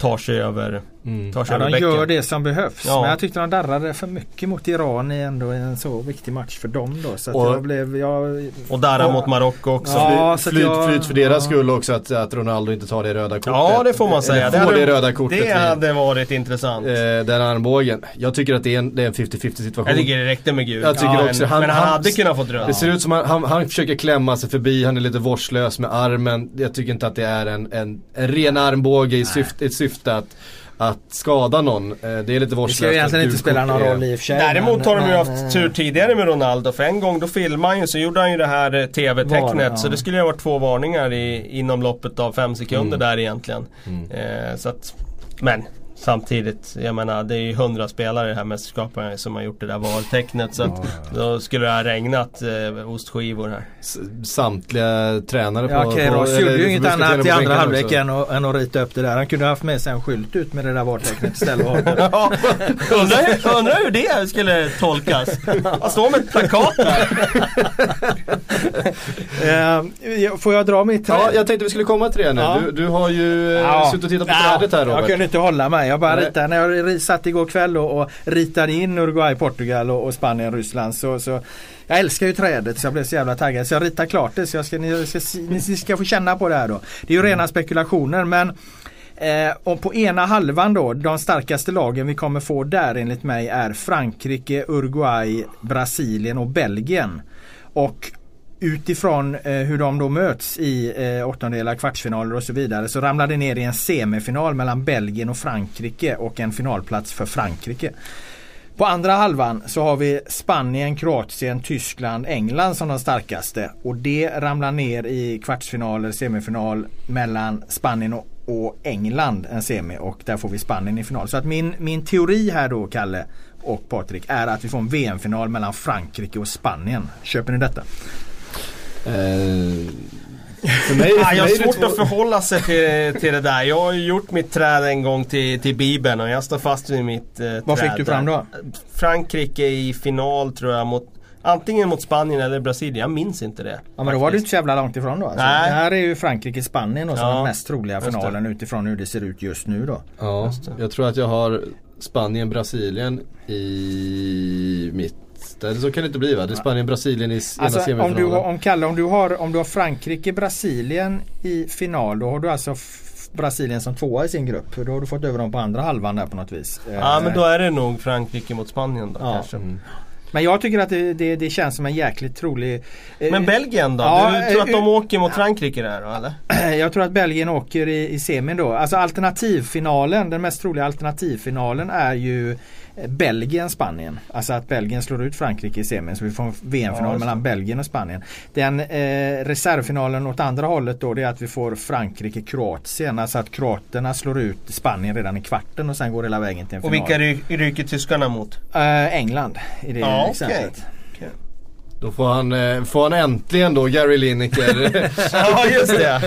tar sig över Mm. ja, de gör det som behövs. Ja. Men jag tyckte de darrade för mycket mot Iran i ändå en så viktig match för dem då. Så och, jag blev, jag, och darra mot Marocko också. Ja, flyt, jag, flyt för deras ja. skull också att, att Ronaldo inte tar det röda kortet. Ja det får man säga. Det, hade, det, röda kortet det hade varit intressant. Eh, den armbågen. Jag tycker att det är en 50-50 situation. Jag tycker det räckte med gult. Jag tycker ja, också, han, men han, han hade kunnat fått röda. Det ser ut som att han, han, försöker klämma sig förbi. Han är lite vårdslös med armen. Jag tycker inte att det är en, en, en ren armbåge i syfte, ett syfte att att skada någon. Eh, det är lite vårdslöst. Det ska ju egentligen inte spela någon roll i och för sig. Däremot har de ju haft tur tidigare med Ronaldo. För en gång då filmade han ju, så gjorde han ju det här eh, TV-tecknet. Ja. Så det skulle ju ha varit två varningar i, inom loppet av fem sekunder mm. där egentligen. Mm. Eh, så att, men Samtidigt, jag menar det är ju hundra spelare i det här mästerskapet som har gjort det där valtecknet. Så att då skulle det ha regnat eh, ostskivor här. S samtliga tränare på... Ja, Keiros gjorde ju inget annat i andra halvlek än, än att rita upp det där. Han kunde ha haft med sig en skylt ut med det där valtecknet istället. ja, undrar, undrar hur det skulle tolkas. Han står med ett plakat där. uh, får jag dra mitt träd? Ja, jag tänkte vi skulle komma till det nu. Ja. Du, du, har ju eh, ja. suttit och tittat på trädet här Robert. Jag kunde inte hålla mig. Jag bara ritade. När jag satt igår kväll och, och ritade in Uruguay, Portugal och, och Spanien, Ryssland så, så jag älskar ju trädet så jag blev så jävla taggad så jag ritar klart det. Så jag ska, ni, ska, ni ska få känna på det här då. Det är ju mm. rena spekulationer men Eh, och på ena halvan då, de starkaste lagen vi kommer få där enligt mig är Frankrike, Uruguay, Brasilien och Belgien. Och utifrån eh, hur de då möts i eh, åttondelar, kvartsfinaler och så vidare så ramlar det ner i en semifinal mellan Belgien och Frankrike och en finalplats för Frankrike. På andra halvan så har vi Spanien, Kroatien, Tyskland, England som de starkaste. Och det ramlar ner i kvartsfinaler, semifinal mellan Spanien och, och England en semi och där får vi Spanien i final. Så att min, min teori här då Kalle och Patrik är att vi får en VM-final mellan Frankrike och Spanien. Köper ni detta? Eh, för mig, för jag har svårt två... att förhålla sig till, till det där. Jag har ju gjort mitt träd en gång till, till Bibeln och jag står fast vid mitt eh, Vad fick du fram då? Frankrike i final tror jag mot Antingen mot Spanien eller Brasilien, jag minns inte det. Ja men då var du inte så jävla långt ifrån då. Alltså, Nej. Det här är ju Frankrike-Spanien som ja, den mest troliga finalen utifrån hur det ser ut just nu då. Ja, jag tror att jag har Spanien-Brasilien i mitt det, så kan det inte bli va? Det är Spanien-Brasilien i ena alltså, semifinalen. Om, du, om, Kalle, om du har, om du har Frankrike-Brasilien i final då har du alltså Brasilien som tvåa i sin grupp. Då har du fått över dem på andra halvan där på något vis. Ja men då är det nog Frankrike mot Spanien då ja. kanske. Mm. Men jag tycker att det, det, det känns som en jäkligt trolig... Eh, Men Belgien då? Ja, du tror att de åker mot Frankrike där då eller? Jag tror att Belgien åker i, i semin då. Alltså alternativfinalen, den mest troliga alternativfinalen är ju Belgien-Spanien. Alltså att Belgien slår ut Frankrike i semin så vi får en VM-final ja, mellan Belgien och Spanien. Den eh, reservfinalen åt andra hållet då det är att vi får Frankrike-Kroatien. Alltså att kroaterna slår ut Spanien redan i kvarten och sen går hela vägen till en final. Och vilka ryker tyskarna mot? Eh, England i det ja, exemplet. Okay. Då får han, eh, får han äntligen då Gary Lineker. ja just det.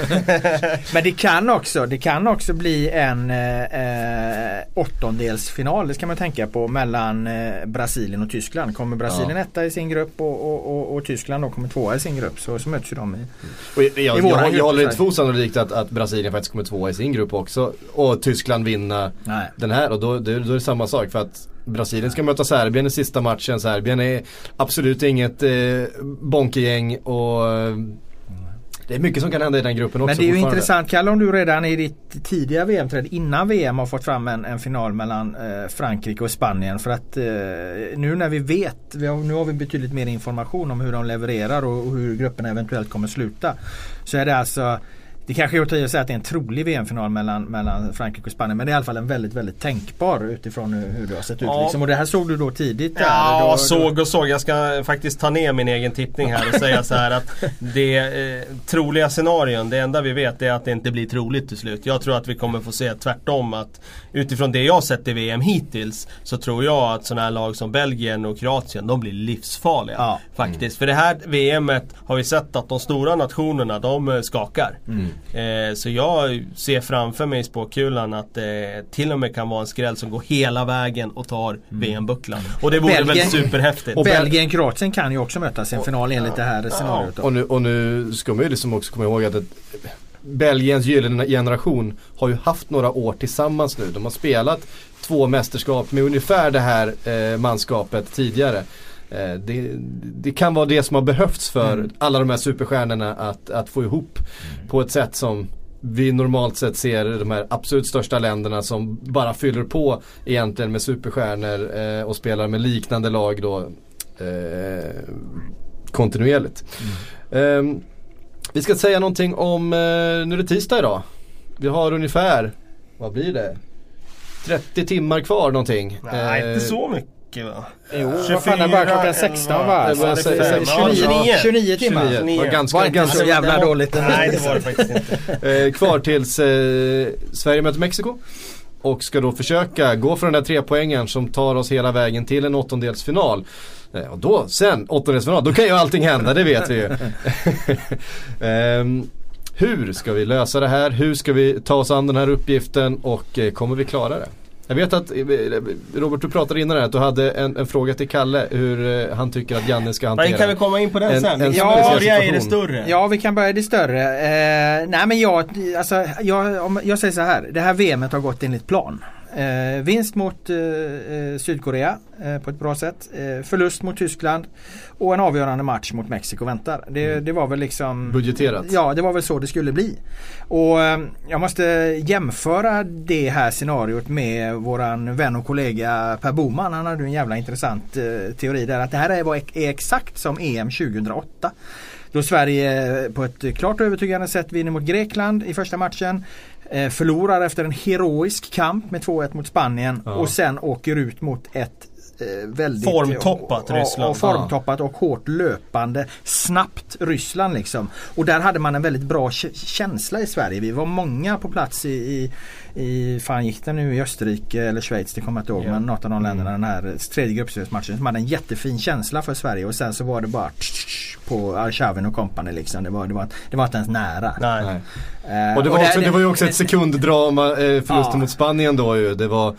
Men det kan också, det kan också bli en eh, åttondelsfinal. Det ska man tänka på mellan eh, Brasilien och Tyskland. Kommer Brasilien ja. etta i sin grupp och, och, och, och, Tyskland då kommer tvåa i sin grupp så, så möts ju de i, och jag, i jag, jag, jag håller inte för osannolikt att, att Brasilien faktiskt kommer tvåa i sin grupp också. Och Tyskland vinna Nej. den här och då, då, då är det samma sak. för att Brasilien ska möta Serbien i sista matchen. Serbien är absolut inget eh, bonkegäng och eh, det är mycket som kan hända i den gruppen också. Men det är ju intressant Kalle om du redan i ditt tidiga VM-träd innan VM har fått fram en, en final mellan eh, Frankrike och Spanien. För att eh, nu när vi vet, vi har, nu har vi betydligt mer information om hur de levererar och, och hur grupperna eventuellt kommer sluta. Så är det alltså det kanske är att säga att det är en trolig VM-final mellan, mellan Frankrike och Spanien. Men det är i alla fall en väldigt, väldigt tänkbar utifrån hur det har sett ut. Ja. Liksom. Och det här såg du då tidigt? Ja, då, såg och såg. Jag ska faktiskt ta ner min egen tippning här och säga så här att det eh, troliga scenarion, det enda vi vet är att det inte blir troligt till slut. Jag tror att vi kommer få se tvärtom att utifrån det jag sett i VM hittills så tror jag att sådana här lag som Belgien och Kroatien, de blir livsfarliga. Ja. Faktiskt. Mm. För det här VMet har vi sett att de stora nationerna, de eh, skakar. Mm. Eh, så jag ser framför mig i spåkulan att det till och med kan vara en skräll som går hela vägen och tar mm. VM-bucklan. Och det vore Belgien, väl superhäftigt. Och Belgien-Kroatien kan ju också mötas i en final enligt det här scenariot. Och nu, och nu ska man ju liksom också komma ihåg att det, Belgiens gyllene generation har ju haft några år tillsammans nu. De har spelat två mästerskap med ungefär det här eh, manskapet tidigare. Eh, det, det, kan vara det som har behövts för mm. alla de här superstjärnorna att, att få ihop mm. på ett sätt som vi normalt sett ser de här absolut största länderna som bara fyller på egentligen med superstjärnor eh, och spelar med liknande lag då eh, kontinuerligt. Mm. Eh, vi ska säga någonting om, eh, nu är det tisdag idag. Vi har ungefär, vad blir det? 30 timmar kvar någonting. Nej, inte så mycket mycket va? Jo, 24, fan det börjar klockan 16 va? Det var 29, 29 timmar. 29. Var ganska, var ganska så jävla dåligt. Nej det var det faktiskt inte. eh, kvar tills eh, Sverige möter Mexiko. Och ska då försöka gå för den där tre poängen som tar oss hela vägen till en åttondelsfinal. Eh, och då, sen åttondelsfinal, då kan ju allting hända, det vet vi ju. um, hur ska vi lösa det här? Hur ska vi ta oss an den här uppgiften och eh, kommer vi klara det? Jag vet att eh, Robert du pratade innan här att du hade en, en fråga till Kalle hur eh, han tycker att Janne ska hantera Men kan vi komma in på den en, sen? En ja, börja i det större. Ja vi kan börja i det större. Eh, nej men jag, alltså, jag, om, jag säger så här. Det här VMet har gått enligt plan. Eh, vinst mot eh, eh, Sydkorea eh, på ett bra sätt. Eh, förlust mot Tyskland. Och en avgörande match mot Mexiko väntar. Det, mm. det, var väl liksom Budgeterat? Ja det var väl så det skulle bli. Och eh, jag måste jämföra det här scenariot med våran vän och kollega Per Boman. Han hade en jävla intressant teori där att det här är, är exakt som EM 2008. Då Sverige på ett klart övertygande sätt vinner mot Grekland i första matchen. Eh, förlorar efter en heroisk kamp med 2-1 mot Spanien ja. och sen åker ut mot ett eh, väldigt formtoppat Ryssland. Och formtoppat och hårt löpande snabbt Ryssland liksom. Och där hade man en väldigt bra känsla i Sverige. Vi var många på plats i, i i, fan gick det nu i Österrike eller Schweiz, det kommer jag inte ihåg. Yeah. Men något av de länderna mm. den här tredje gruppspelsmatchen som hade en jättefin känsla för Sverige och sen så var det bara på Arshavin och company liksom. Det var, det, var, det var inte ens nära. Nej. Nej. Uh, och, det var, och också, det, det var ju också ett sekunddrama, eh, förlusten ja. mot Spanien då ju. Det var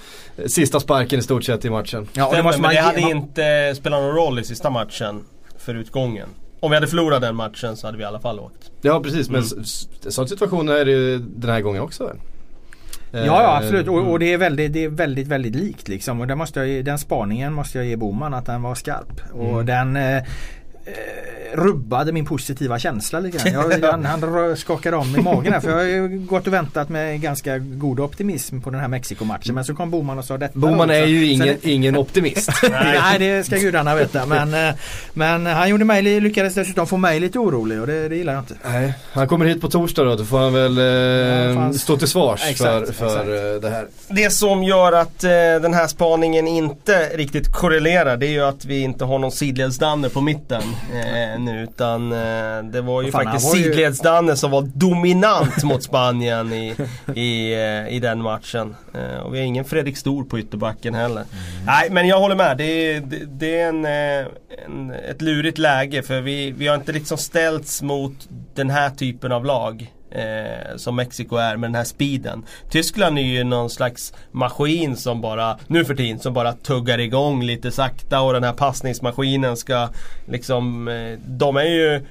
sista sparken i stort sett i matchen. Ja, och det, måste men det hade inte spelat någon roll i sista matchen för utgången. Om vi hade förlorat den matchen så hade vi i alla fall åkt. Ja precis men mm. sån situation är det ju den här gången också. Ja, ja absolut och, och, det, är väldigt, det är väldigt väldigt likt liksom. Och måste jag, den spaningen måste jag ge Boman att den var skarp. Och mm. den eh, rubbade min positiva känsla lite grann. Jag, han, han skakade om i magen här för jag har ju gått och väntat med ganska god optimism på den här Mexiko-matchen. Men så kom Boman och sa detta. Boman är ju ingen, det, ingen optimist. nej det ska gudarna veta. Men, eh, men han gjorde mig, lyckades dessutom få mig lite orolig och det, det gillar jag inte. Nej, han kommer hit på torsdag då. Då får han väl eh, stå till svars exakt, för, för exakt. Eh, det här. Det som gör att eh, den här spaningen inte riktigt korrelerar det är ju att vi inte har någon sidledsdanne på mitten eh, nu. Utan eh, det var ju Fan, faktiskt sidledsdanne som var dominant mot Spanien i, i, eh, i den matchen. Eh, och vi har ingen Fredrik Stor på ytterbacken heller. Mm. Nej men jag håller med. Det är, det, det är en, en, ett lurigt läge för vi, vi har inte liksom ställts mot den här typen av lag. Eh, som Mexiko är med den här speeden. Tyskland är ju någon slags maskin som bara, nu för tiden, som bara tuggar igång lite sakta och den här passningsmaskinen ska liksom, eh, de är ju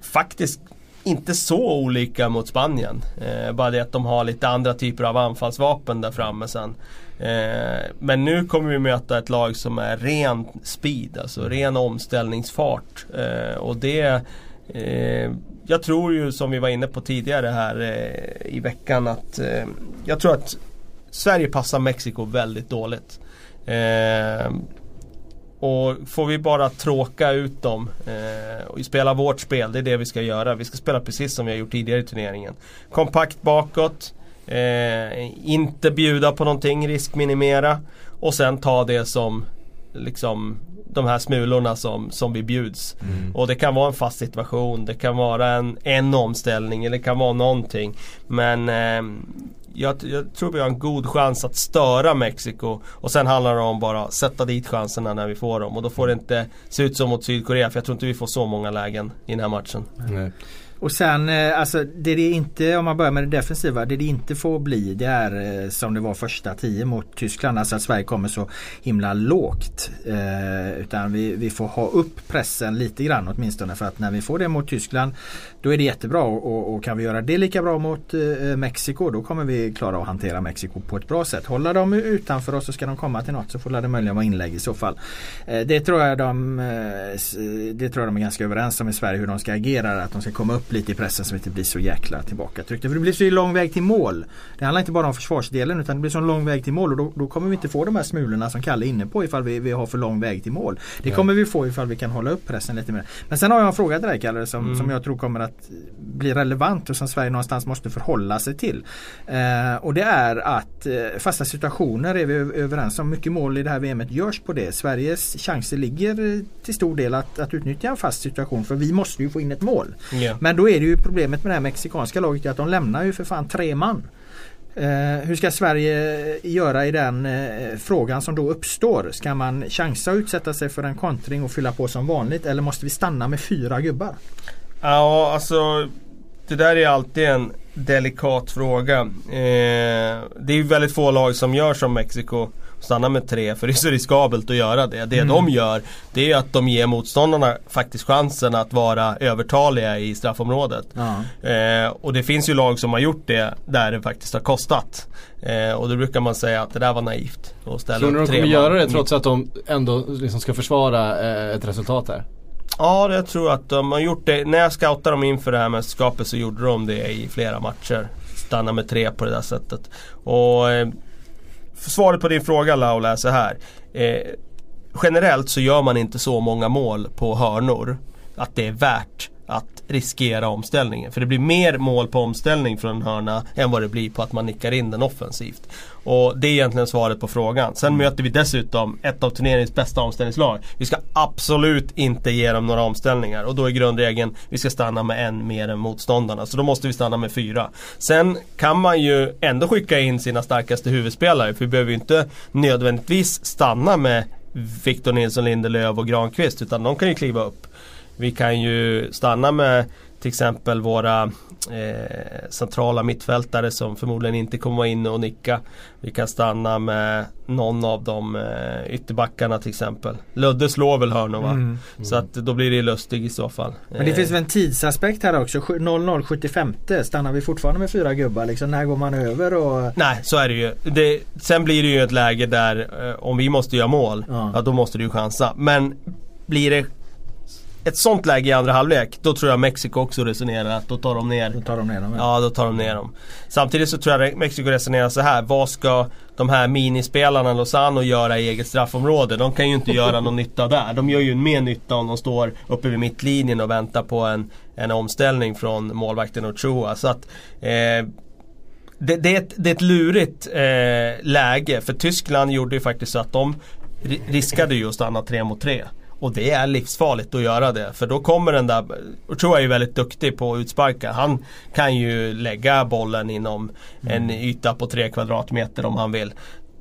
faktiskt inte så olika mot Spanien. Eh, bara det att de har lite andra typer av anfallsvapen där framme sen. Eh, men nu kommer vi möta ett lag som är ren speed, alltså ren omställningsfart. Eh, och det Eh, jag tror ju som vi var inne på tidigare här eh, i veckan att eh, jag tror att Sverige passar Mexiko väldigt dåligt. Och får vi bara tråka ut dem eh, och spela vårt spel, det är det vi ska göra. Vi ska spela precis som vi har gjort tidigare i turneringen. Kompakt bakåt, eh, inte bjuda på någonting, riskminimera och sen ta det som liksom de här smulorna som, som vi bjuds. Mm. Och det kan vara en fast situation, det kan vara en, en omställning eller det kan vara någonting. Men eh, jag, jag, tror vi har en god chans att störa Mexiko. Och sen handlar det om bara att sätta dit chanserna när vi får dem. Och då får det inte se ut som mot Sydkorea för jag tror inte vi får så många lägen i den här matchen. Nej. Och sen eh, alltså det det inte, om man börjar med det defensiva, det det inte får bli det är eh, som det var första tio mot Tyskland. Alltså att Sverige kommer så himla lågt. Eh, utan vi, vi får ha upp pressen lite grann åtminstone för att när vi får det mot Tyskland då är det jättebra och, och kan vi göra det lika bra mot eh, eh, Mexiko då kommer vi klara att hantera Mexiko på ett bra sätt. Hålla dem utanför oss så ska de komma till något så får det möjligen vara inlägg i så fall. Eh, det, tror jag de, eh, det tror jag de är ganska överens om i Sverige hur de ska agera. Att de ska komma upp lite i pressen det inte blir så jäkla tillbakatryckta. För det blir så lång väg till mål. Det handlar inte bara om försvarsdelen utan det blir så lång väg till mål och då, då kommer vi inte få de här smulorna som Kalle är inne på ifall vi, vi har för lång väg till mål. Det kommer vi få ifall vi kan hålla upp pressen lite mer. Men sen har jag en fråga till dig Kalle som, mm. som jag tror kommer att bli relevant och som Sverige någonstans måste förhålla sig till. Eh, och det är att eh, fasta situationer är vi överens om. Mycket mål i det här VMet görs på det. Sveriges chanser ligger till stor del att, att utnyttja en fast situation för vi måste ju få in ett mål. Yeah. Men då är det ju problemet med det här mexikanska laget att de lämnar ju för fan tre man. Eh, hur ska Sverige göra i den eh, frågan som då uppstår? Ska man chansa och utsätta sig för en kontring och fylla på som vanligt eller måste vi stanna med fyra gubbar? Ja, alltså det där är alltid en delikat fråga. Eh, det är ju väldigt få lag som gör som Mexiko stanna med tre för det är så riskabelt att göra det. Det mm. de gör det är att de ger motståndarna faktiskt chansen att vara övertaliga i straffområdet. Ja. Eh, och det finns ju lag som har gjort det där det faktiskt har kostat. Eh, och då brukar man säga att det där var naivt. Att ställa Tror ni de kommer göra det trots att de ändå liksom ska försvara eh, ett resultat här? Ja, jag tror att de har gjort det. När jag scoutade dem inför det här mästerskapet så gjorde de det i flera matcher. Stanna med tre på det där sättet. Och eh, Svaret på din fråga Laula är så här. Eh, generellt så gör man inte så många mål på hörnor att det är värt att riskera omställningen. För det blir mer mål på omställning från en hörna än vad det blir på att man nickar in den offensivt. Och det är egentligen svaret på frågan. Sen möter vi dessutom ett av turneringens bästa omställningslag. Vi ska absolut inte ge dem några omställningar och då är grundregeln vi ska stanna med en mer än motståndarna. Så då måste vi stanna med fyra. Sen kan man ju ändå skicka in sina starkaste huvudspelare för vi behöver ju inte nödvändigtvis stanna med Victor Nilsson Lindelöf och Granqvist utan de kan ju kliva upp. Vi kan ju stanna med till exempel våra eh, centrala mittfältare som förmodligen inte kommer vara inne och nicka. Vi kan stanna med någon av de eh, ytterbackarna till exempel. Ludde slår väl hörnor va? Mm. Så att då blir det lustig i så fall. Men det eh. finns väl en tidsaspekt här också. 00 75 stannar vi fortfarande med fyra gubbar liksom. När går man över och... Nej så är det ju. Det, sen blir det ju ett läge där eh, om vi måste göra mål. Ja. ja då måste du ju chansa. Men blir det ett sånt läge i andra halvlek, då tror jag Mexiko också resonerar att då tar de ner Då tar de ner dem. Ja, då tar de ner dem. Samtidigt så tror jag Mexiko resonerar så här. Vad ska de här minispelarna Lozano göra i eget straffområde? De kan ju inte göra någon nytta där. De gör ju mer nytta om de står uppe vid mittlinjen och väntar på en, en omställning från målvakten Ochoa. Så att eh, det, det, är ett, det är ett lurigt eh, läge. För Tyskland gjorde ju faktiskt så att de riskade ju att stanna tre mot tre. Och det är livsfarligt att göra det. För då kommer den där, Ochoa är ju väldigt duktig på att utsparka. Han kan ju lägga bollen inom en mm. yta på tre kvadratmeter om han vill.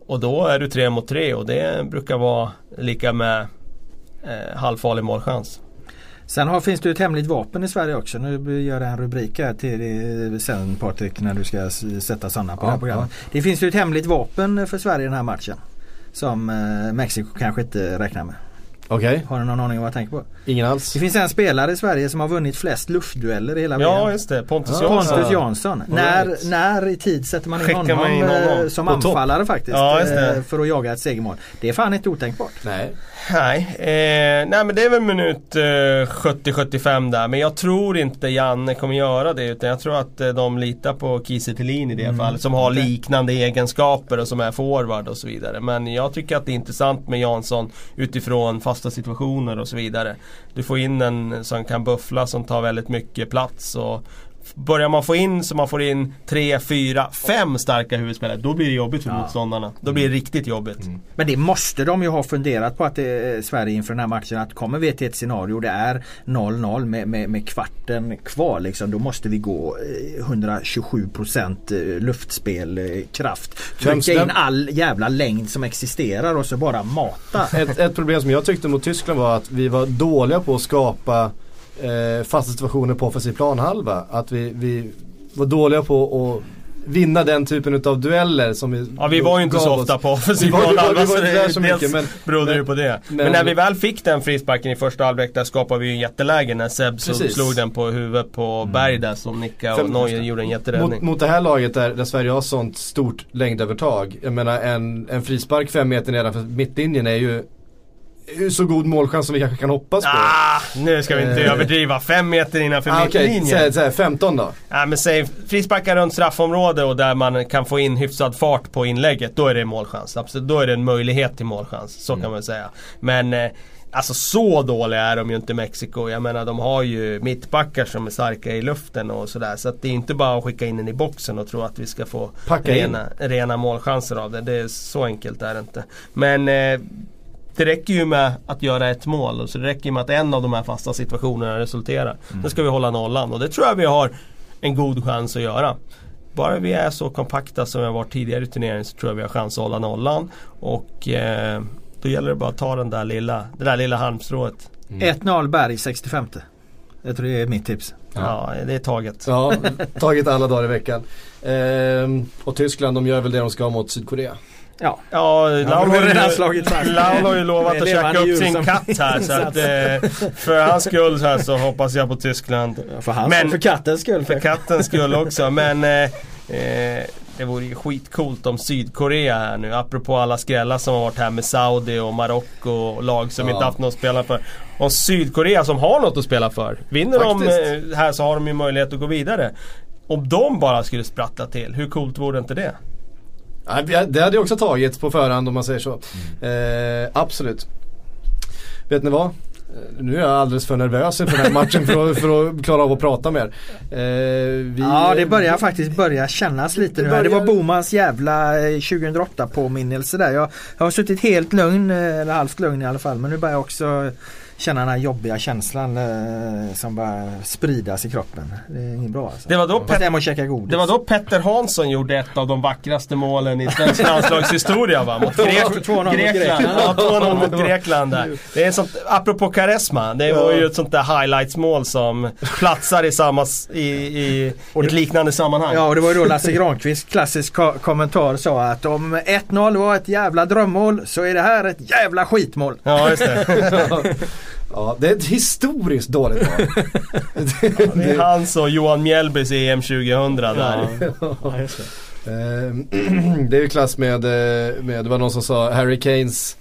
Och då är du tre mot tre och det brukar vara lika med eh, halvfarlig målchans. Sen har, finns det ett hemligt vapen i Sverige också. Nu gör jag en rubrik här till sen Patrik när du ska sätta sådana på ja, det här programmet. Ja. Det finns ju ett hemligt vapen för Sverige i den här matchen. Som eh, Mexiko kanske inte räknar med. Okej. Okay. Har du någon aning om vad jag tänker på? Ingen alls. Det finns en spelare i Sverige som har vunnit flest luftdueller i hela VM. Ja just det, Pontus Jansson. Pontus Jansson. När, när i tid sätter man in honom, man in honom? Eh, som på anfallare topp. faktiskt. Ja, eh, för att jaga ett segermål. Det är fan inte otänkbart. Nej. Nej, eh, nej men det är väl minut eh, 70-75 där. Men jag tror inte Janne kommer göra det. Utan jag tror att eh, de litar på Kiese i det mm. fallet. Som har liknande egenskaper och som är forward och så vidare. Men jag tycker att det är intressant med Jansson utifrån fasta situationer och så vidare. Du får in en som kan buffla som tar väldigt mycket plats. Och Börjar man få in så man får in tre, fyra, fem starka huvudspelare då blir det jobbigt för ja. motståndarna. Då blir det riktigt jobbigt. Mm. Men det måste de ju ha funderat på att det är Sverige inför den här matchen att kommer vi till ett scenario det är 0-0 med, med, med, kvarten kvar liksom, då måste vi gå 127% eh, eh, luftspel, eh, kraft. Trycka in all jävla längd som existerar och så bara mata. Ett, ett problem som jag tyckte mot Tyskland var att vi var dåliga på att skapa eh, fasta situationer på offensiv planhalva. Att vi, vi var dåliga på att vinna den typen av dueller som vi Ja vi var ju inte så ofta på offensiv planhalva så det så mycket, men, berodde ju på det. Men, men, när vi väl fick den frisparken i första halvlek där skapade vi ju en jätteläge när Seb slog den på huvudet på mm. Berg där som nickade och Neuer gjorde en jätteräddning. Mot, mot det här laget där, där Sverige har sånt stort längdövertag. Jag menar en, en frispark fem meter nedanför mittlinjen är ju så god målchans som vi kanske kan hoppas på. Ah, nu ska vi inte eh. överdriva. Fem meter innanför ah, mittlinjen. Okej, okay. säg 15 då. Ja, men säg frisparkar runt straffområde och där man kan få in hyfsad fart på inlägget. Då är det målchans. Absolut, då är det en möjlighet till målchans. Så mm. kan man säga. Men eh, Alltså så dåliga är de ju inte Mexiko. Jag menar de har ju mittbackar som är starka i luften och sådär. Så att det är inte bara att skicka in den i boxen och tro att vi ska få rena, rena målchanser av det. det är, så enkelt är det inte. Men eh, det räcker ju med att göra ett mål. Så det räcker ju med att en av de här fasta situationerna resulterar. Mm. Då ska vi hålla nollan och det tror jag vi har en god chans att göra. Bara vi är så kompakta som vi har varit tidigare i turneringen så tror jag vi har chans att hålla nollan. Och eh, då gäller det bara att ta den där lilla, det där lilla halmstrået. Mm. 1-0 Berg 65. Jag tror det är mitt tips. Ja, ja det är taget. Ja, taget alla dagar i veckan. Ehm, och Tyskland de gör väl det de ska mot Sydkorea. Ja, ja Laul har, Laul har ju lovat att käka upp sin katt här. så att, eh, för hans skull här så hoppas jag på Tyskland. Ja, för hans Men, för kattens skull. För kattens skull också. Men eh, eh, det vore ju skitcoolt om Sydkorea här nu. Apropå alla skrällar som har varit här med Saudi och Marocko och lag som ja. inte haft något att spela för. Om Sydkorea som har något att spela för. Vinner Faktiskt. de här så har de ju möjlighet att gå vidare. Om de bara skulle sprattla till, hur coolt vore inte det? Det hade jag också tagit på förhand om man säger så. Mm. Eh, absolut. Vet ni vad? Eh, nu är jag alldeles för nervös inför den här matchen för att, för att klara av att prata mer. Eh, vi, ja det börjar faktiskt börja kännas lite det nu. Börjar... Det var Bomans jävla 2008 eh, påminnelse där. Jag, jag har suttit helt lugn, eller halvt lugn i alla fall. Men nu börjar jag också känna den här jobbiga känslan eh, som bara spridas i kroppen. Det är inget bra alltså. Det var då, Pet det var då Petter Hansson gjorde ett av de vackraste målen i svensk landslagshistoria va? Mot Grek Grekland. Ja, 2-0 mot Grekland där. Det är sånt, apropå karisma, det var ju ett sånt där highlights-mål som platsar i samma, i, i ett liknande sammanhang. Ja och det var ju då Lasse Granqvist klassisk ko kommentar sa att om 1-0 var ett jävla drömmål så är det här ett jävla skitmål. Ja just det. Ja, det är ett historiskt dåligt val. det, ja, det är hans och Johan Mjällbys EM 2000 där. Ja. Ehm, det är ju klass med, eh, med, det var någon som sa Harry Kanes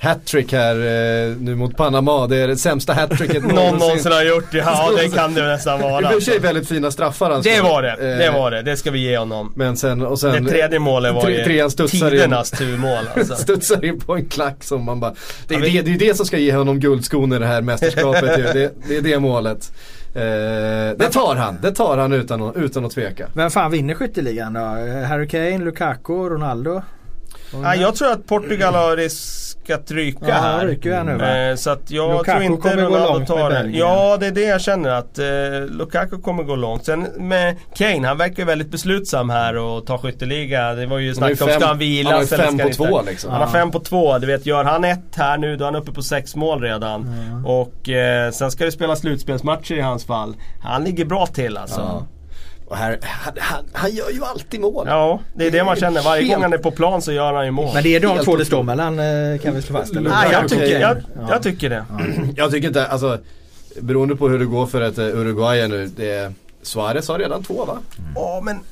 hattrick här eh, nu mot Panama. Det är det sämsta hattricket någon någonsin har gjort. Ja det kan det nästan vara. Det var i och för sig väldigt fina straffar alltså. Det var det. Det eh, var det. Det ska vi ge honom. Men sen, och sen, det tredje målet var tre, ju tidernas turmål alltså. studsar in på en klack som man bara. Det är, ja, vi... det, det, är det som ska ge honom guldskon i det här mästerskapet. det, det är det målet. Eh, det tar han, det tar han utan, utan att tveka. Vem fan vinner skytteligan då? Harry Kane, Lukaku, Ronaldo? Ja, jag tror att Portugal har riskat ryka ja, här. Ryker nu, eh, så att jag Lukaku tror inte Ronaldo tar det. Ja, det är det jag känner att eh, Lukaku kommer gå långt. Sen med Kane, han verkar väldigt beslutsam här och ta skytteliga. Det var ju snack om, ska han vila? Han har fem på två liksom. Han har fem på två. Du vet, gör han ett här nu då är han uppe på sex mål redan. Mm. Och eh, sen ska det spelas slutspelsmatcher i hans fall. Han ligger bra till alltså. Ja. Och här, han, han, han, gör ju alltid mål. Ja, det är det man känner. Varje Helt... gång han är på plan så gör han ju mål. Men det är de två det står mellan eh, kan vi slå fast? Eller? Nej, jag tycker, jag, jag tycker det. Ja. Jag tycker inte, alltså beroende på hur det går för ett uh, Uruguay nu. Det, Suarez har redan två va? Ja mm. men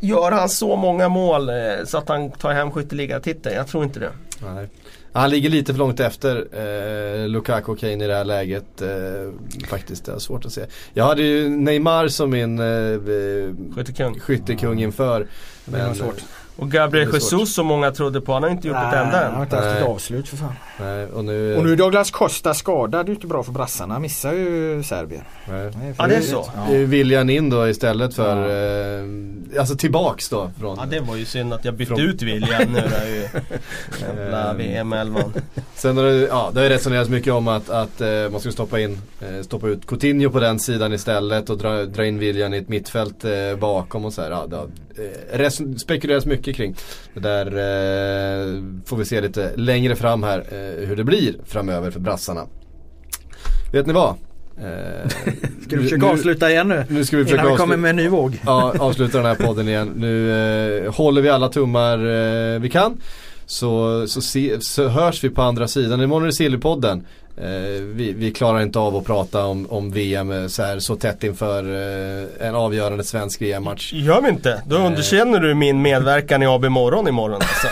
Gör han så många mål eh, så att han tar hem skytteligatiteln? Jag tror inte det. Nej. Han ligger lite för långt efter eh, Lukaku och Kane i det här läget. Eh, faktiskt, det är svårt att se. Jag hade ju Neymar som min eh, skyttekung. skyttekung inför. Men, det var svårt. Och Gabriel Jesus som många trodde på, han har inte gjort Nej, ett enda än. Han har inte haft ett avslut för fan. Nej, och, nu, och nu är Douglas Costa skadad, det är inte bra för brassarna. Han missar ju Serbien. Nej. Nej, ja det är så. Ja. William in då istället för, ja. eh, alltså tillbaks då. Från... Ja det var ju synd att jag bytte från... ut William nu där ju. Jävla VM 11 Sen har det, ja, det har resonerats mycket om att, att eh, man ska stoppa in, eh, stoppa ut Coutinho på den sidan istället och dra, dra in William i ett mittfält eh, bakom och så här. Ja, det har, eh, spekuleras mycket kring. Det där eh, får vi se lite längre fram här eh, hur det blir framöver för brassarna. Vet ni vad? Eh, ska du försöka nu, avsluta igen nu? Nu ska vi försöka Innan vi kommer med en ny våg. Ja, avsluta den här podden igen. Nu eh, håller vi alla tummar eh, vi kan. Så, så, se, så hörs vi på andra sidan. Imorgon är det Sillypodden. Eh, vi, vi, klarar inte av att prata om, om VM så, här, så tätt inför eh, en avgörande svensk VM-match. Gör vi inte? Då eh. underkänner du min medverkan i AB Morgon imorgon alltså.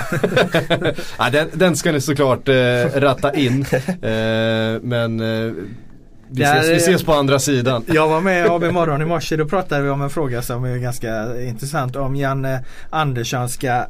ja, den, den, ska ni såklart eh, ratta in. Eh, men eh, vi ses, vi ses på andra sidan. Jag var med i AB Morgon i morse. Då pratade vi om en fråga som är ganska intressant. Om Janne Andersson ska eh,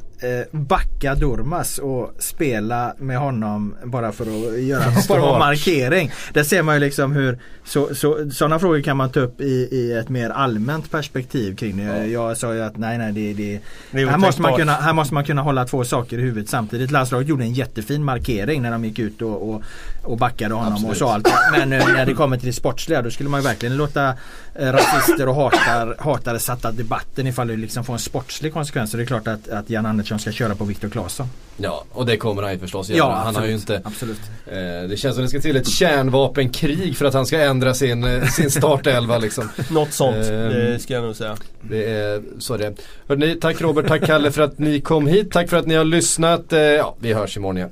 backa Durmas och spela med honom bara för att göra en form av markering. Där ser man ju liksom hur så, så, sådana frågor kan man ta upp i, i ett mer allmänt perspektiv kring det. Ja. Jag sa ju att nej nej det, det, det här, måste man kunna, här måste man kunna hålla två saker i huvudet samtidigt. Landslaget gjorde en jättefin markering när de gick ut och, och, och backade honom Absolut. och sa allt. Men nu, när det kommer till det sportsliga då skulle man ju verkligen låta eh, rasister och hatar, hatare sätta debatten ifall det liksom får en sportslig konsekvens. Så det är klart att, att Jan Andersson ska köra på Viktor Claesson. Ja, och det kommer han ju förstås göra. Ja, han absolut, har ju inte, absolut. Eh, det känns som det ska till ett kärnvapenkrig för att han ska ändra sin, eh, sin startelva liksom. Något sånt, eh, det ska jag nog säga. Det är så det är. Hörrni, tack Robert, tack Kalle för att ni kom hit. Tack för att ni har lyssnat. Eh, ja, vi hörs imorgon igen.